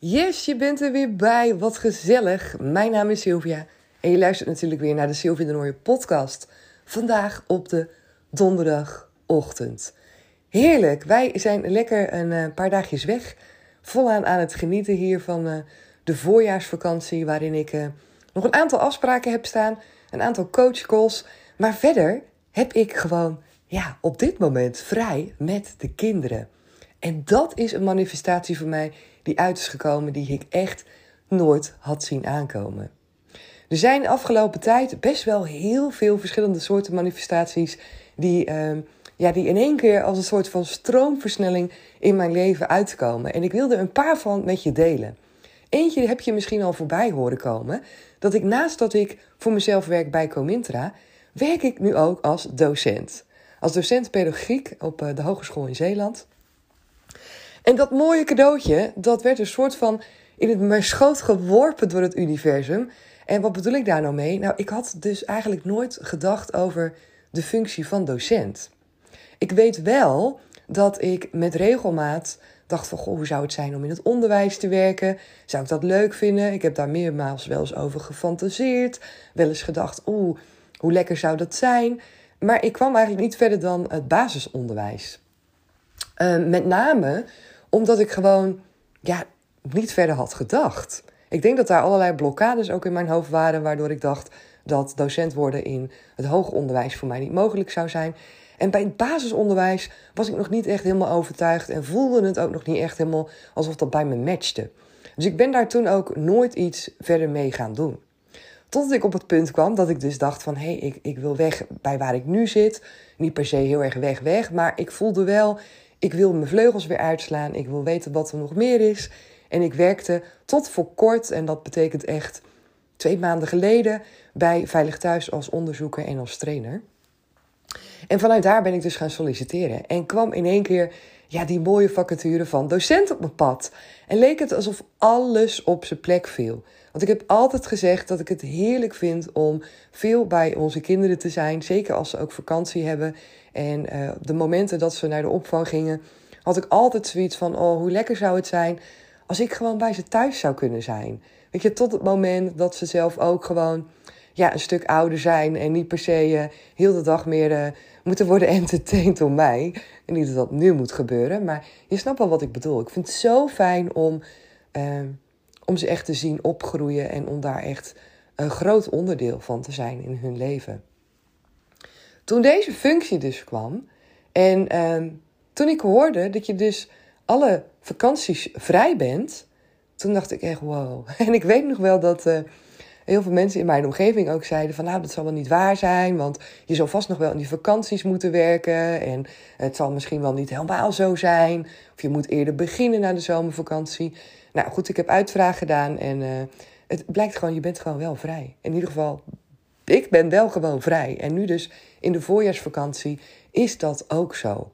Yes, je bent er weer bij. Wat gezellig. Mijn naam is Sylvia en je luistert natuurlijk weer naar de Sylvia de Nooie podcast. Vandaag op de donderdagochtend. Heerlijk. Wij zijn lekker een eh, paar dagjes weg. Volaan aan het genieten hier van eh, de voorjaarsvakantie, waarin ik uh, nog een aantal afspraken heb staan, een aantal coachcalls. Maar verder heb ik gewoon, ja, op dit moment vrij met de kinderen. En dat is een manifestatie voor mij die uit is gekomen, die ik echt nooit had zien aankomen. Er zijn afgelopen tijd best wel heel veel verschillende soorten manifestaties die, uh, ja, die in één keer als een soort van stroomversnelling in mijn leven uitkomen. En ik wilde een paar van met je delen. Eentje heb je misschien al voorbij horen komen. Dat ik naast dat ik voor mezelf werk bij Comintra, werk ik nu ook als docent. Als docent pedagogiek op eh, de Hogeschool in Zeeland. En dat mooie cadeautje, dat werd een soort van in het mijn schoot geworpen door het universum. En wat bedoel ik daar nou mee? Nou, ik had dus eigenlijk nooit gedacht over de functie van docent. Ik weet wel dat ik met regelmaat dacht van, goh, hoe zou het zijn om in het onderwijs te werken? Zou ik dat leuk vinden? Ik heb daar meermaals wel eens over gefantaseerd. Wel eens gedacht, oeh, hoe lekker zou dat zijn? Maar ik kwam eigenlijk niet verder dan het basisonderwijs. Uh, met name omdat ik gewoon ja, niet verder had gedacht. Ik denk dat daar allerlei blokkades ook in mijn hoofd waren, waardoor ik dacht dat docent worden in het hoger onderwijs voor mij niet mogelijk zou zijn. En bij het basisonderwijs was ik nog niet echt helemaal overtuigd en voelde het ook nog niet echt helemaal alsof dat bij me matchte. Dus ik ben daar toen ook nooit iets verder mee gaan doen. Totdat ik op het punt kwam dat ik dus dacht van... hé, hey, ik, ik wil weg bij waar ik nu zit. Niet per se heel erg weg, weg. Maar ik voelde wel, ik wil mijn vleugels weer uitslaan. Ik wil weten wat er nog meer is. En ik werkte tot voor kort, en dat betekent echt twee maanden geleden... bij Veilig Thuis als onderzoeker en als trainer. En vanuit daar ben ik dus gaan solliciteren. En kwam in één keer ja, die mooie vacature van docent op mijn pad. En leek het alsof alles op zijn plek viel. Ik heb altijd gezegd dat ik het heerlijk vind om veel bij onze kinderen te zijn. Zeker als ze ook vakantie hebben. En uh, de momenten dat ze naar de opvang gingen, had ik altijd zoiets van: oh, hoe lekker zou het zijn als ik gewoon bij ze thuis zou kunnen zijn. Weet je, tot het moment dat ze zelf ook gewoon ja, een stuk ouder zijn en niet per se uh, heel de dag meer uh, moeten worden entertained door mij. En niet dat dat nu moet gebeuren, maar je snapt wel wat ik bedoel. Ik vind het zo fijn om, om ze echt te zien opgroeien en om daar echt een groot onderdeel van te zijn in hun leven. Toen deze functie dus kwam en ehm, toen ik hoorde dat je dus alle vakanties vrij bent, Toen dacht ik echt, wow. En ik weet nog wel dat uh, heel veel mensen in mijn omgeving ook zeiden van... nou, dat zal wel niet waar zijn, want je zal vast nog wel in die vakanties moeten werken... en het zal misschien wel niet helemaal zo zijn. Of je moet eerder beginnen na de zomervakantie. Nou goed, ik heb uitvraag gedaan en uh, het blijkt gewoon, je bent gewoon wel vrij. In ieder geval, ik ben wel gewoon vrij. En nu dus in de voorjaarsvakantie is dat ook zo.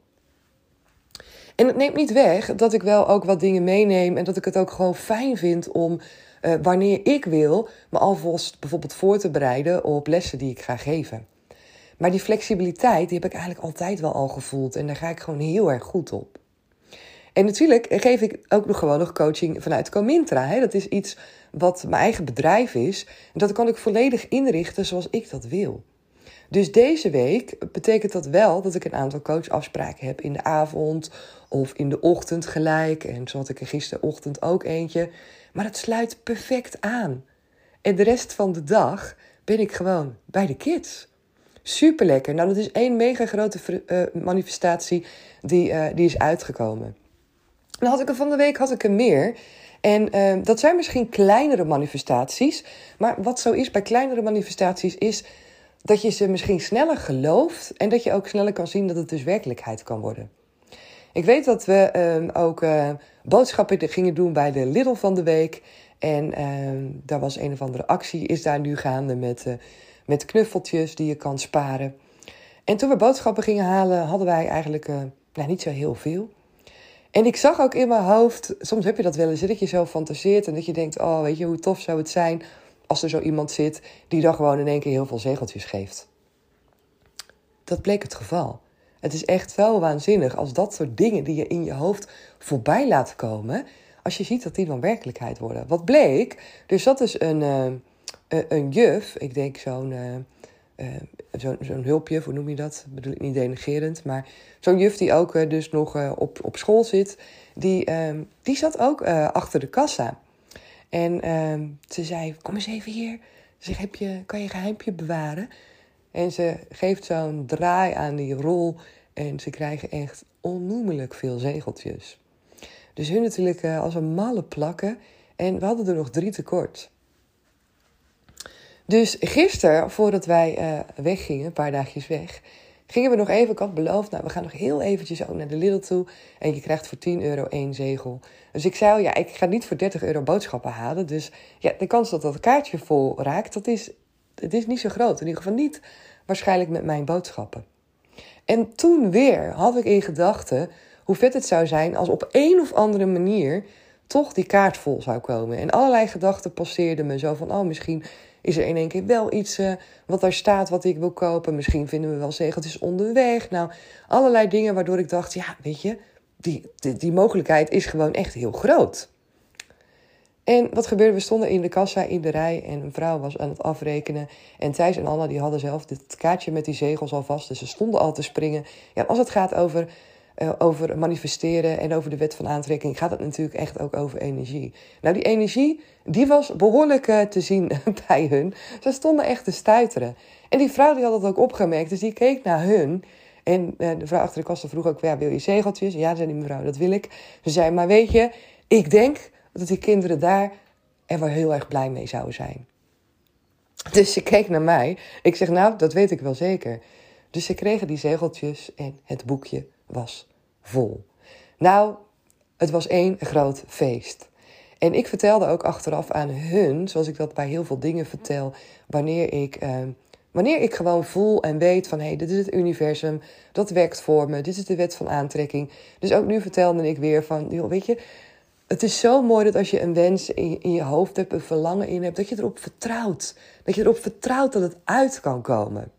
En het neemt niet weg dat ik wel ook wat dingen meeneem en dat ik het ook gewoon fijn vind om uh, wanneer ik wil me alvast bijvoorbeeld voor te bereiden op lessen die ik ga geven. Maar die flexibiliteit die heb ik eigenlijk altijd wel al gevoeld en daar ga ik gewoon heel erg goed op. En natuurlijk geef ik ook nog gewoon nog coaching vanuit Comintra. Hè? Dat is iets wat mijn eigen bedrijf is. En dat kan ik volledig inrichten zoals ik dat wil. Dus deze week betekent dat wel dat ik een aantal coachafspraken heb in de avond of in de ochtend gelijk. En zo had ik er gisterochtend ook eentje. Maar het sluit perfect aan. En de rest van de dag ben ik gewoon bij de kids. Super lekker. Nou, dat is één mega grote uh, manifestatie die, uh, die is uitgekomen. Dan had ik er van de week had ik er meer. En uh, dat zijn misschien kleinere manifestaties. Maar wat zo is bij kleinere manifestaties is dat je ze misschien sneller gelooft. En dat je ook sneller kan zien dat het dus werkelijkheid kan worden. Ik weet dat we uh, ook uh, boodschappen gingen doen bij de Lidl van de week. En ehm, daar was een of andere actie, is daar nu gaande met, uh, met knuffeltjes die je kan sparen. En toen we boodschappen gingen halen, hadden wij eigenlijk nou, niet zo heel veel. En ik zag ook in mijn hoofd, soms heb je dat wel eens, dat je zo fantaseert en dat je denkt, oh weet je, hoe tof zou het zijn als er zo iemand zit die dan gewoon in één keer heel veel zegeltjes geeft. Dat bleek het geval. Het is echt wel waanzinnig als dat soort dingen die je in je hoofd voorbij laat komen, als je ziet dat die dan werkelijkheid worden. Wat bleek, dus dat is een, uh, een juf, ik denk zo'n uh, zo'n zo hulpje, hoe noem je dat? Bedoel ik niet denigerend, maar zo'n juf die ook dus nog op, op school zit, die, ehm, die zat ook achter de kassa. En ehm, ze zei, kom eens even hier. Ze zegt, heb je, kan je geheimpje bewaren? En ze geeft zo'n draai aan die rol en ze krijgen echt onnoemelijk veel zegeltjes. Dus hun natuurlijk uh, als een malle plakken. En we hadden er nog drie tekort. Dus gisteren, voordat wij uh, weggingen, een paar dagjes weg, gingen we nog even, ik had beloofd, nou, we gaan nog heel eventjes ook naar de Lidl toe. En je krijgt voor 10 euro één zegel. Dus ik zei, ja, ik ga niet voor 30 euro boodschappen halen. Dus ja, de kans dat dat kaartje vol raakt, dat is, het is niet zo groot. In ieder geval niet waarschijnlijk met mijn boodschappen. En toen weer had ik in gedachten hoe vet het zou zijn als op een of andere manier toch die kaart vol zou komen. En allerlei gedachten passeerden me zo van, oh, misschien is er in één keer wel iets uh, wat daar staat wat ik wil kopen. Misschien vinden we wel zegeltjes onderweg. Nou, allerlei dingen waardoor ik dacht, ja, weet je, die, die mogelijkheid is gewoon echt heel groot. En wat gebeurde? We stonden in de kassa in de rij en een vrouw was aan het afrekenen. En Thijs en Anna die hadden zelf dit kaartje met die zegels al vast. Dus ze stonden al te springen. Ja, als het gaat over, uh, over manifesteren en over de wet van aantrekking, gaat het natuurlijk echt ook over energie. Nou, die energie die was behoorlijk uh, te zien bij hun. Ze stonden echt te stuiteren. En die vrouw die had dat ook opgemerkt, dus die keek naar hun. En uh, de vrouw achter de kassa vroeg ook, ja, wil je zegeltjes? Ja, zei die mevrouw, dat wil ik. Ze zei, maar weet je, ik denk dat die kinderen daar er wel heel erg blij mee zouden zijn. Dus ze keek naar mij. Ik zeg, nou, dat weet ik wel zeker. Dus ze kregen die zegeltjes en het boekje was vol. Nou, het was één groot feest. En ik vertelde ook achteraf aan hun, zoals ik dat bij heel veel dingen vertel, wanneer ik, uh, wanneer ik gewoon voel en weet van hé, hey, dit is het universum, dat werkt voor me, dit is de wet van aantrekking. Dus ook nu vertelde ik weer van, joh, weet je, het is zo mooi dat als je een wens in, je hoofd hebt, een verlangen in hebt, dat je erop vertrouwt. Dat je erop vertrouwt dat het uit kan komen.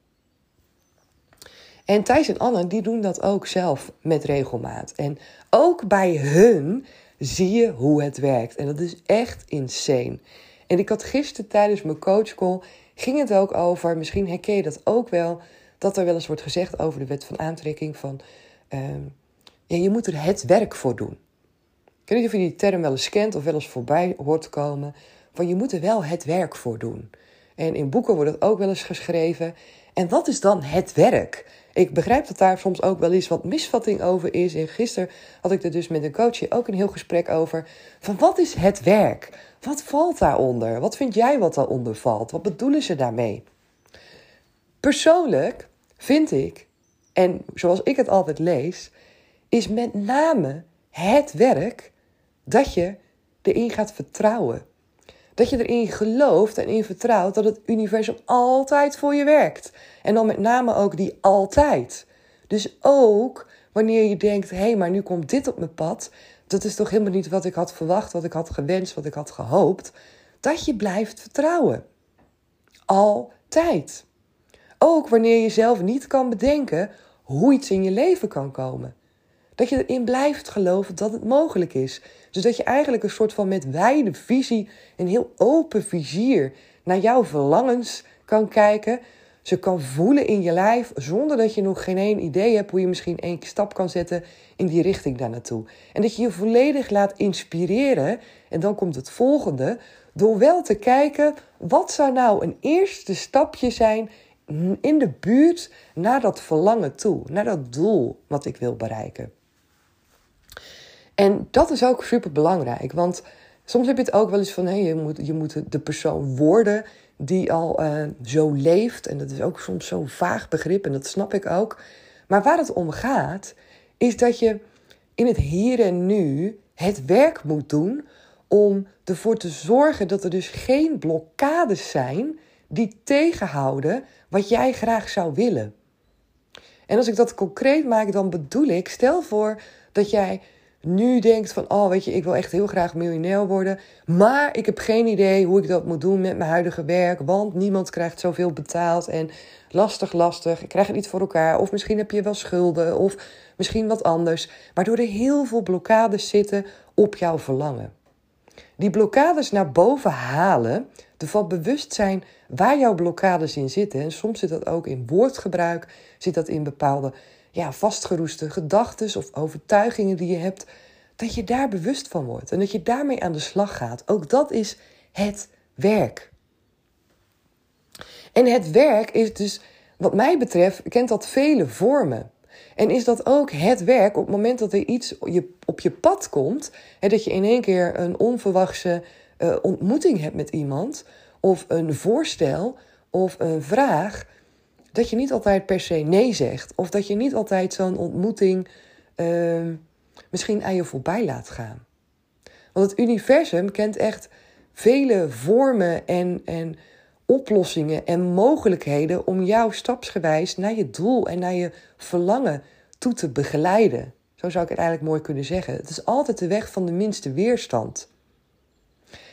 En Thijs en Anne, die doen dat ook zelf met regelmaat. En ook bij hun zie je hoe het werkt. En dat is echt insane. En ik had gisteren tijdens mijn coachcall, ging het ook over, misschien herken je dat ook wel, dat er wel eens wordt gezegd over de wet van aantrekking van, uh, ja, je moet er het werk voor doen. Ik weet niet of je die term wel eens kent of wel eens voorbij hoort komen. Van je moet er wel het werk voor doen. En in boeken wordt het ook wel eens geschreven. En wat is dan het werk? Ik begrijp dat daar soms ook wel eens wat misvatting over is. En gisteren had ik er dus met een coachje ook een heel gesprek over. Van wat is het werk? Wat valt daaronder? Wat vind jij wat daaronder valt? Wat bedoelen ze daarmee? Persoonlijk vind ik, en zoals ik het altijd lees, is met name het werk dat je erin gaat vertrouwen. Dat je erin gelooft en in vertrouwt dat het universum altijd voor je werkt. En dan met name ook die altijd. Dus ook wanneer je denkt: hé, hey, maar nu komt dit op mijn pad. Dat is toch helemaal niet wat ik had verwacht, wat ik had gewenst, wat ik had gehoopt. Dat je blijft vertrouwen. Altijd. Ook wanneer je zelf niet kan bedenken hoe iets in je leven kan komen. Dat je erin blijft geloven dat het mogelijk is. Dus dat je eigenlijk een soort van met wijde visie, een heel open vizier naar jouw verlangens kan kijken. Ze kan voelen in je lijf zonder dat je nog geen één idee hebt hoe je misschien één stap kan zetten in die richting daar naartoe. En dat je je volledig laat inspireren. En dan komt het volgende. Door wel te kijken, wat zou nou een eerste stapje zijn in de buurt naar dat verlangen toe, naar dat doel wat ik wil bereiken. En dat is ook super belangrijk, want soms heb je het ook wel eens van hé, je, moet, je moet de persoon worden die al uh, zo leeft. En dat is ook soms zo'n vaag begrip en dat snap ik ook. Maar waar het om gaat, is dat je in het hier en nu het werk moet doen om ervoor te zorgen dat er dus geen blokkades zijn die tegenhouden wat jij graag zou willen. En als ik dat concreet maak, dan bedoel ik, stel voor dat jij nu denkt van, oh weet je, ik wil echt heel graag miljonair worden, maar ik heb geen idee hoe ik dat moet doen met mijn huidige werk, want niemand krijgt zoveel betaald en lastig, lastig, ik krijg het niet voor elkaar, of misschien heb je wel schulden, of misschien wat anders, waardoor er heel veel blokkades zitten op jouw verlangen. Die blokkades naar boven halen, ervan bewust zijn waar jouw blokkades in zitten. En soms zit dat ook in woordgebruik, zit dat in bepaalde ja, vastgeroeste gedachten of overtuigingen die je hebt. Dat je daar bewust van wordt en dat je daarmee aan de slag gaat. Ook dat is het werk. En het werk is dus, wat mij betreft, kent dat vele vormen. En is dat ook het werk op het moment dat er iets op je pad komt, hè, dat je in één keer een onverwachte uh, ontmoeting hebt met iemand, of een voorstel of een vraag, dat je niet altijd per se nee zegt. Of dat je niet altijd zo'n ontmoeting uh, misschien aan je voorbij laat gaan. Want het universum kent echt vele vormen en, en oplossingen en mogelijkheden om jou stapsgewijs naar je doel en naar je verlangen toe te begeleiden. Zo zou ik het eigenlijk mooi kunnen zeggen. Het is altijd de weg van de minste weerstand.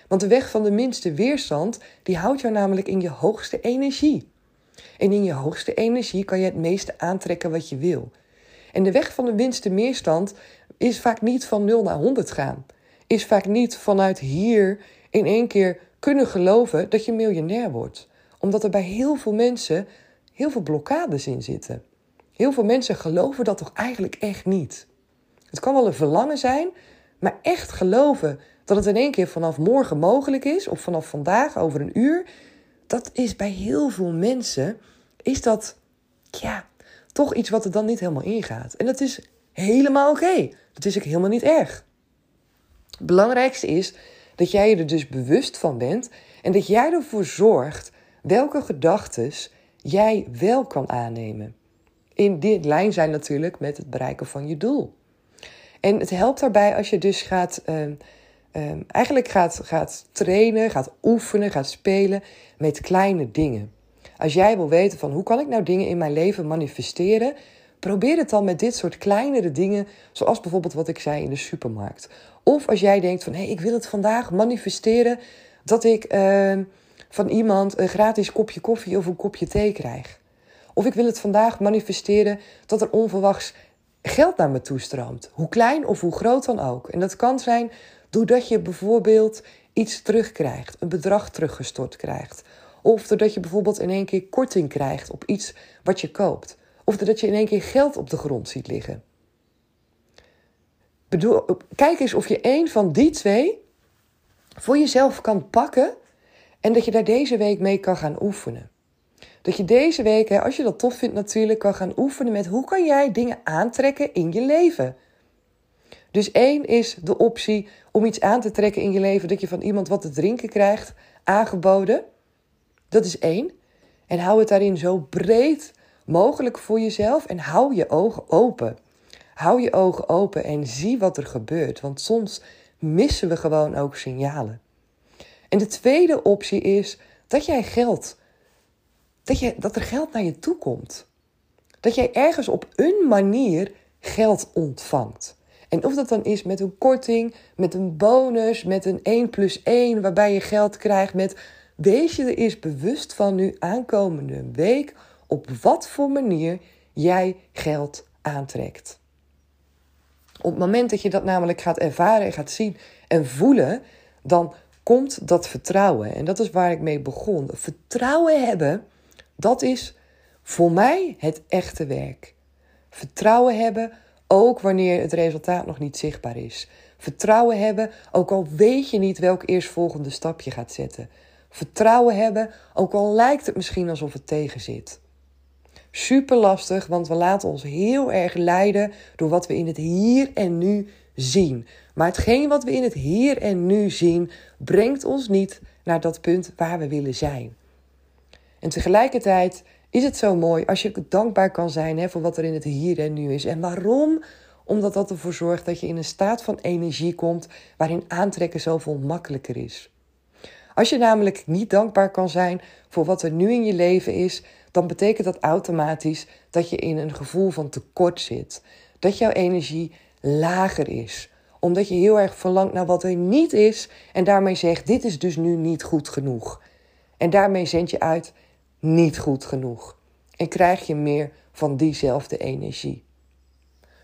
Want de weg van de minste weerstand, die houdt jou namelijk in je hoogste energie. En in je hoogste energie kan je het meeste aantrekken wat je wil. En de weg van de minste weerstand is vaak niet van 0 naar 100 gaan. Is vaak niet vanuit hier in één keer kunnen geloven dat je miljonair wordt. Omdat er bij heel veel mensen heel veel blokkades in zitten. Heel veel mensen geloven dat toch eigenlijk echt niet. Het kan wel een verlangen zijn, maar echt geloven dat het in één keer vanaf morgen mogelijk is, of vanaf vandaag over een uur, dat is bij heel veel mensen, is dat, ja, toch iets wat er dan niet helemaal ingaat. En dat is helemaal oké. Dat is ook helemaal niet erg. Het belangrijkste is dat jij je er dus bewust van bent en dat jij ervoor zorgt welke gedachten jij wel kan aannemen. In dit lijn zijn natuurlijk met het bereiken van je doel. En het helpt daarbij als je dus gaat, uh, uh, eigenlijk gaat, gaat trainen, gaat oefenen, gaat spelen met kleine dingen. Als jij wil weten van hoe kan ik nou dingen in mijn leven manifesteren, probeer het dan met dit soort kleinere dingen, zoals bijvoorbeeld wat ik zei in de supermarkt. Of als jij denkt van hé, hey, ik wil het vandaag manifesteren dat ik uh, van iemand een gratis kopje koffie of een kopje thee krijg. Of ik wil het vandaag manifesteren dat er onverwachts geld naar me toestroomt. Hoe klein of hoe groot dan ook. En dat kan zijn doordat je bijvoorbeeld iets terugkrijgt, een bedrag teruggestort krijgt. Of doordat je bijvoorbeeld in één keer korting krijgt op iets wat je koopt. Of doordat je in één keer geld op de grond ziet liggen. Bedoel, kijk eens of je één van die twee voor jezelf kan pakken en dat je daar deze week mee kan gaan oefenen. dat je deze week, als je dat tof vindt natuurlijk, kan gaan oefenen met hoe kan jij dingen aantrekken in je leven. Dus één is de optie om iets aan te trekken in je leven dat je van iemand wat te drinken krijgt aangeboden. Dat is één. En hou het daarin zo breed mogelijk voor jezelf en hou je ogen open. Hou je ogen open en zie wat er gebeurt, want soms missen we gewoon ook signalen. En de tweede optie is dat jij geld, dat, je, dat er geld naar je toe komt. Dat jij ergens op een manier geld ontvangt. En of dat dan is met een korting, met een bonus, met een 1 plus 1 waarbij je geld krijgt met wees je er eens bewust van nu aankomende week op wat voor manier jij geld aantrekt. Op het moment dat je dat namelijk gaat ervaren en gaat zien en voelen, dan komt dat vertrouwen. En dat is waar ik mee begon. Vertrouwen hebben, dat is voor mij het echte werk. Vertrouwen hebben, ook wanneer het resultaat nog niet zichtbaar is. Vertrouwen hebben, ook al weet je niet welk eerstvolgende stap je gaat zetten. Vertrouwen hebben, ook al lijkt het misschien alsof het tegen zit. Super lastig, want we laten ons heel erg leiden door wat we in het hier en nu zien. Maar hetgeen wat we in het hier en nu zien, brengt ons niet naar dat punt waar we willen zijn. En tegelijkertijd is het zo mooi als je dankbaar kan zijn hè, voor wat er in het hier en nu is. En waarom? Omdat dat ervoor zorgt dat je in een staat van energie komt waarin aantrekken zoveel makkelijker is. Als je namelijk niet dankbaar kan zijn voor wat er nu in je leven is, dan betekent dat automatisch dat je in een gevoel van tekort zit. Dat jouw energie lager is. Omdat je heel erg verlangt naar wat er niet is en daarmee zegt: dit is dus nu niet goed genoeg. En daarmee zend je uit: niet goed genoeg. En krijg je meer van diezelfde energie.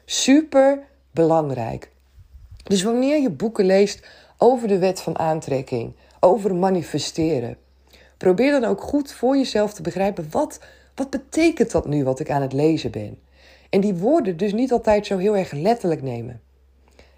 Super belangrijk. Dus wanneer je boeken leest over de wet van aantrekking, over manifesteren, probeer dan ook goed voor jezelf te begrijpen wat, wat betekent dat nu wat ik aan het lezen ben. En die woorden dus niet altijd zo heel erg letterlijk nemen.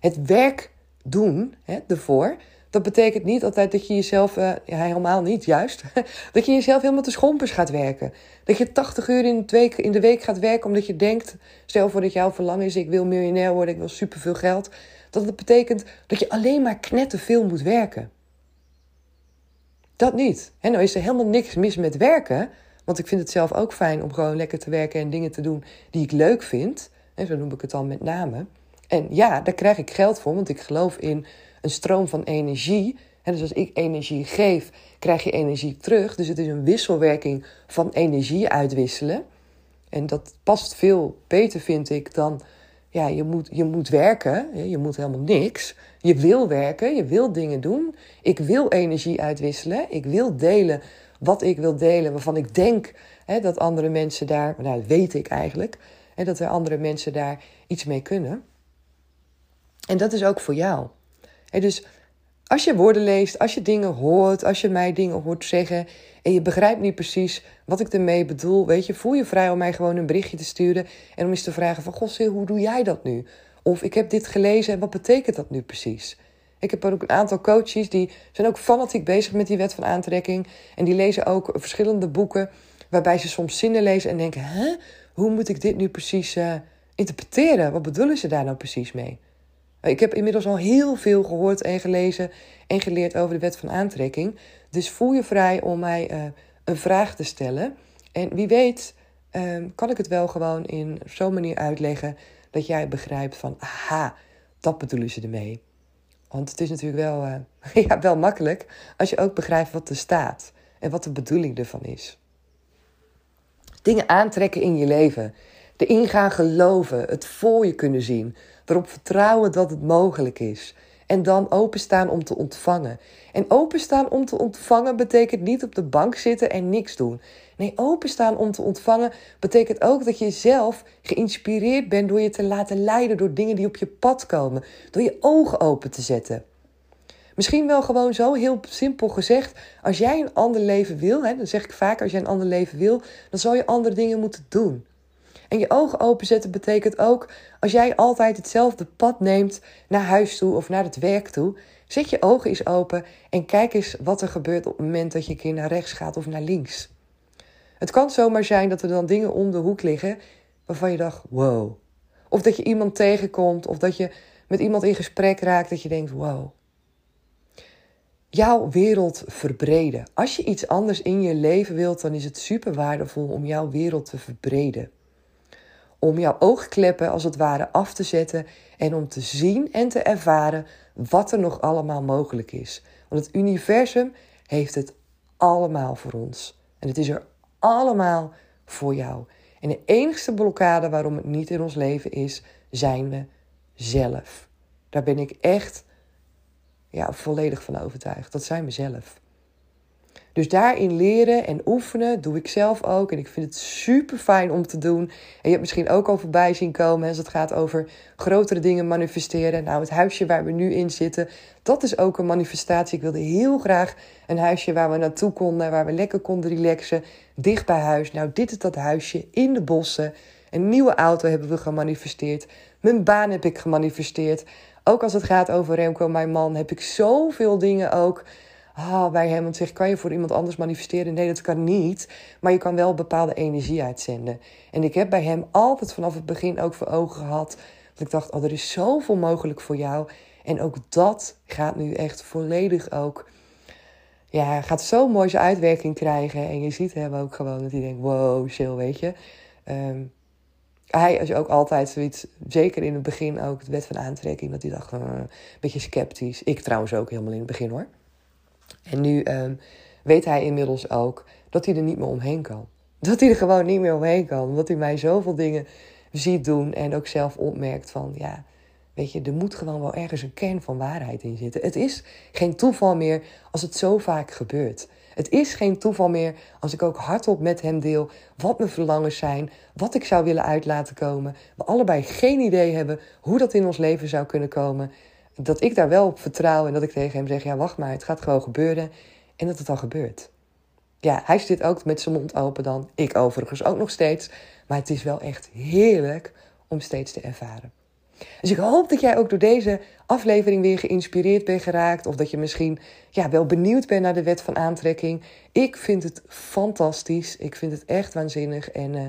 Het werk doen hè, ervoor, dat betekent niet altijd dat je jezelf, ja, helemaal niet juist, dat je jezelf helemaal te schompers gaat werken. Dat je 80 uur in de, week, in de week gaat werken omdat je denkt, stel voor dat jouw verlangen is, ik wil miljonair worden, ik wil superveel geld. Dat betekent dat je alleen maar knetterveel moet werken. Dat niet. En nou is er helemaal niks mis met werken. Want ik vind het zelf ook fijn om gewoon lekker te werken en dingen te doen die ik leuk vind. En zo noem ik het dan met name. En ja, daar krijg ik geld voor, want ik geloof in een stroom van energie. En dus als ik energie geef, krijg je energie terug. Dus het is een wisselwerking van energie uitwisselen. En dat past veel beter, vind ik, dan ja, je moet, je moet werken. Je moet helemaal niks. Je wil werken, je wil dingen doen. Ik wil energie uitwisselen. Ik wil delen wat ik wil delen, waarvan ik denk hè, dat andere mensen daar, nou dat weet ik eigenlijk, hè, dat er andere mensen daar iets mee kunnen. En dat is ook voor jou. Dus als je woorden leest, als je dingen hoort, als je mij dingen hoort zeggen en je begrijpt niet precies wat ik ermee bedoel, weet je, voel je vrij om mij gewoon een berichtje te sturen en om eens te vragen van, goh, hoe doe jij dat nu? Of ik heb dit gelezen en wat betekent dat nu precies? Ik heb ook een aantal coaches die zijn ook fanatiek bezig met die wet van aantrekking. En die lezen ook verschillende boeken waarbij ze soms zinnen lezen en denken: hè, hoe moet ik dit nu precies uh, interpreteren? Wat bedoelen ze daar nou precies mee? Ik heb inmiddels al heel veel gehoord en gelezen en geleerd over de wet van aantrekking. Dus voel je vrij om mij uh, een vraag te stellen. En wie weet, uh, kan ik het wel gewoon in zo'n manier uitleggen dat jij begrijpt van, aha, dat bedoelen ze ermee. Want het is natuurlijk wel, uh, ja, wel makkelijk als je ook begrijpt wat er staat en wat de bedoeling ervan is. Dingen aantrekken in je leven, erin gaan geloven, het voor je kunnen zien, erop vertrouwen dat het mogelijk is. En dan openstaan om te ontvangen. En openstaan om te ontvangen betekent niet op de bank zitten en niks doen. Nee, openstaan om te ontvangen betekent ook dat je zelf geïnspireerd bent door je te laten leiden door dingen die op je pad komen. Door je ogen open te zetten. Misschien wel gewoon zo heel simpel gezegd. Als jij een ander leven wil, hè, dan zeg ik vaak: als jij een ander leven wil, dan zal je andere dingen moeten doen. En je ogen openzetten betekent ook, als jij altijd hetzelfde pad neemt naar huis toe of naar het werk toe, zet je ogen eens open en kijk eens wat er gebeurt op het moment dat je een keer naar rechts gaat of naar links. Het kan zomaar zijn dat er dan dingen om de hoek liggen waarvan je dacht: wow. Of dat je iemand tegenkomt, of dat je met iemand in gesprek raakt dat je denkt: wow. Jouw wereld verbreden. Als je iets anders in je leven wilt, dan is het super waardevol om jouw wereld te verbreden. Om jouw oogkleppen als het ware af te zetten en om te zien en te ervaren wat er nog allemaal mogelijk is. Want het universum heeft het allemaal voor ons. En het is er allemaal voor jou. En de enigste blokkade waarom het niet in ons leven is, zijn we zelf. Daar ben ik echt ja, volledig van overtuigd. Dat zijn we zelf. Dus daarin leren en oefenen doe ik zelf ook. En ik vind het super fijn om te doen. En je hebt misschien ook al voorbij zien komen als het gaat over grotere dingen manifesteren. Nou, het huisje waar we nu in zitten, dat is ook een manifestatie. Ik wilde heel graag een huisje waar we naartoe konden, waar we lekker konden relaxen, dicht bij huis. Nou, dit is dat huisje in de bossen. Een nieuwe auto hebben we gemanifesteerd. Mijn baan heb ik gemanifesteerd. Ook als het gaat over Remco, mijn man, heb ik zoveel dingen ook ah, bij hem. Want zeg, kan je voor iemand anders manifesteren? Nee, dat kan niet. Maar je kan wel bepaalde energie uitzenden. En ik heb bij hem altijd vanaf het begin ook voor ogen gehad. Dat ik dacht, oh, er is zoveel mogelijk voor jou. En ook dat gaat nu echt volledig ook. Ja, gaat zo mooi zijn uitwerking krijgen. En je ziet hem ook gewoon dat hij denkt: wow, chill, weet je. Um, hij is ook altijd zoiets, zeker in het begin ook, het wet van aantrekking, dat hij dacht, uh, een beetje sceptisch. Ik trouwens ook helemaal in het begin hoor. En nu um, weet hij inmiddels ook dat hij er niet meer omheen kan. Dat hij er gewoon niet meer omheen kan. Omdat hij mij zoveel dingen ziet doen en ook zelf opmerkt van, ja, weet je, er moet gewoon wel ergens een kern van waarheid in zitten. Het is geen toeval meer als het zo vaak gebeurt. Het is geen toeval meer als ik ook hardop met hem deel wat mijn verlangens zijn, wat ik zou willen uit laten komen. We allebei geen idee hebben hoe dat in ons leven zou kunnen komen. Dat ik daar wel op vertrouw en dat ik tegen hem zeg: ja, wacht maar, het gaat gewoon gebeuren. En dat het dan gebeurt. Ja, hij zit ook met zijn mond open dan. Ik overigens ook nog steeds. Maar het is wel echt heerlijk om steeds te ervaren. Dus ik hoop dat jij ook door deze aflevering weer geïnspireerd bent geraakt. Of dat je misschien ja, wel benieuwd bent naar de wet van aantrekking. Ik vind het fantastisch. Ik vind het echt waanzinnig. En uh,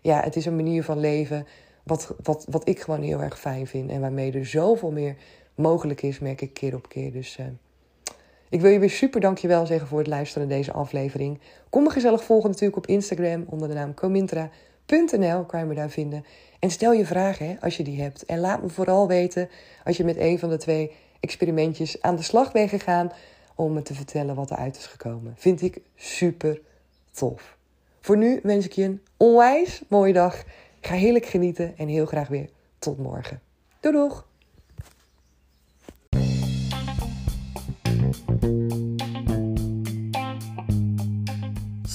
ja, het is een manier van leven wat, wat, wat ik gewoon heel erg fijn vind. En waarmee er zoveel meer mogelijk is, merk ik keer op keer. Dus uh, ik wil je weer super dankjewel zeggen voor het luisteren naar deze aflevering. Kom me gezellig volgen natuurlijk op Instagram onder de naam comintra.nl. Kan je me daar vinden. En stel je vragen hè, als je die hebt. En laat me vooral weten als je met een van de twee experimentjes aan de slag bent gegaan. Om me te vertellen wat eruit is gekomen. Vind ik super tof. Voor nu wens ik je een onwijs mooie dag. Ga heerlijk genieten en heel graag weer tot morgen. Doei doeg!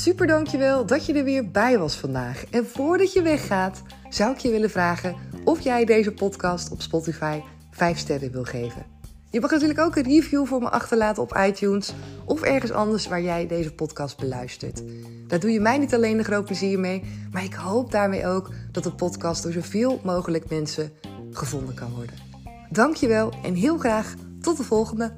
Super dankjewel dat je er weer bij was vandaag. En voordat je weggaat, zou ik je willen vragen of jij deze podcast op Spotify 5 sterren wil geven. Je mag natuurlijk ook een review voor me achterlaten op iTunes of ergens anders waar jij deze podcast beluistert. Daar doe je mij niet alleen een groot plezier mee, maar ik hoop daarmee ook dat de podcast door zoveel mogelijk mensen gevonden kan worden. Dankjewel en heel graag tot de volgende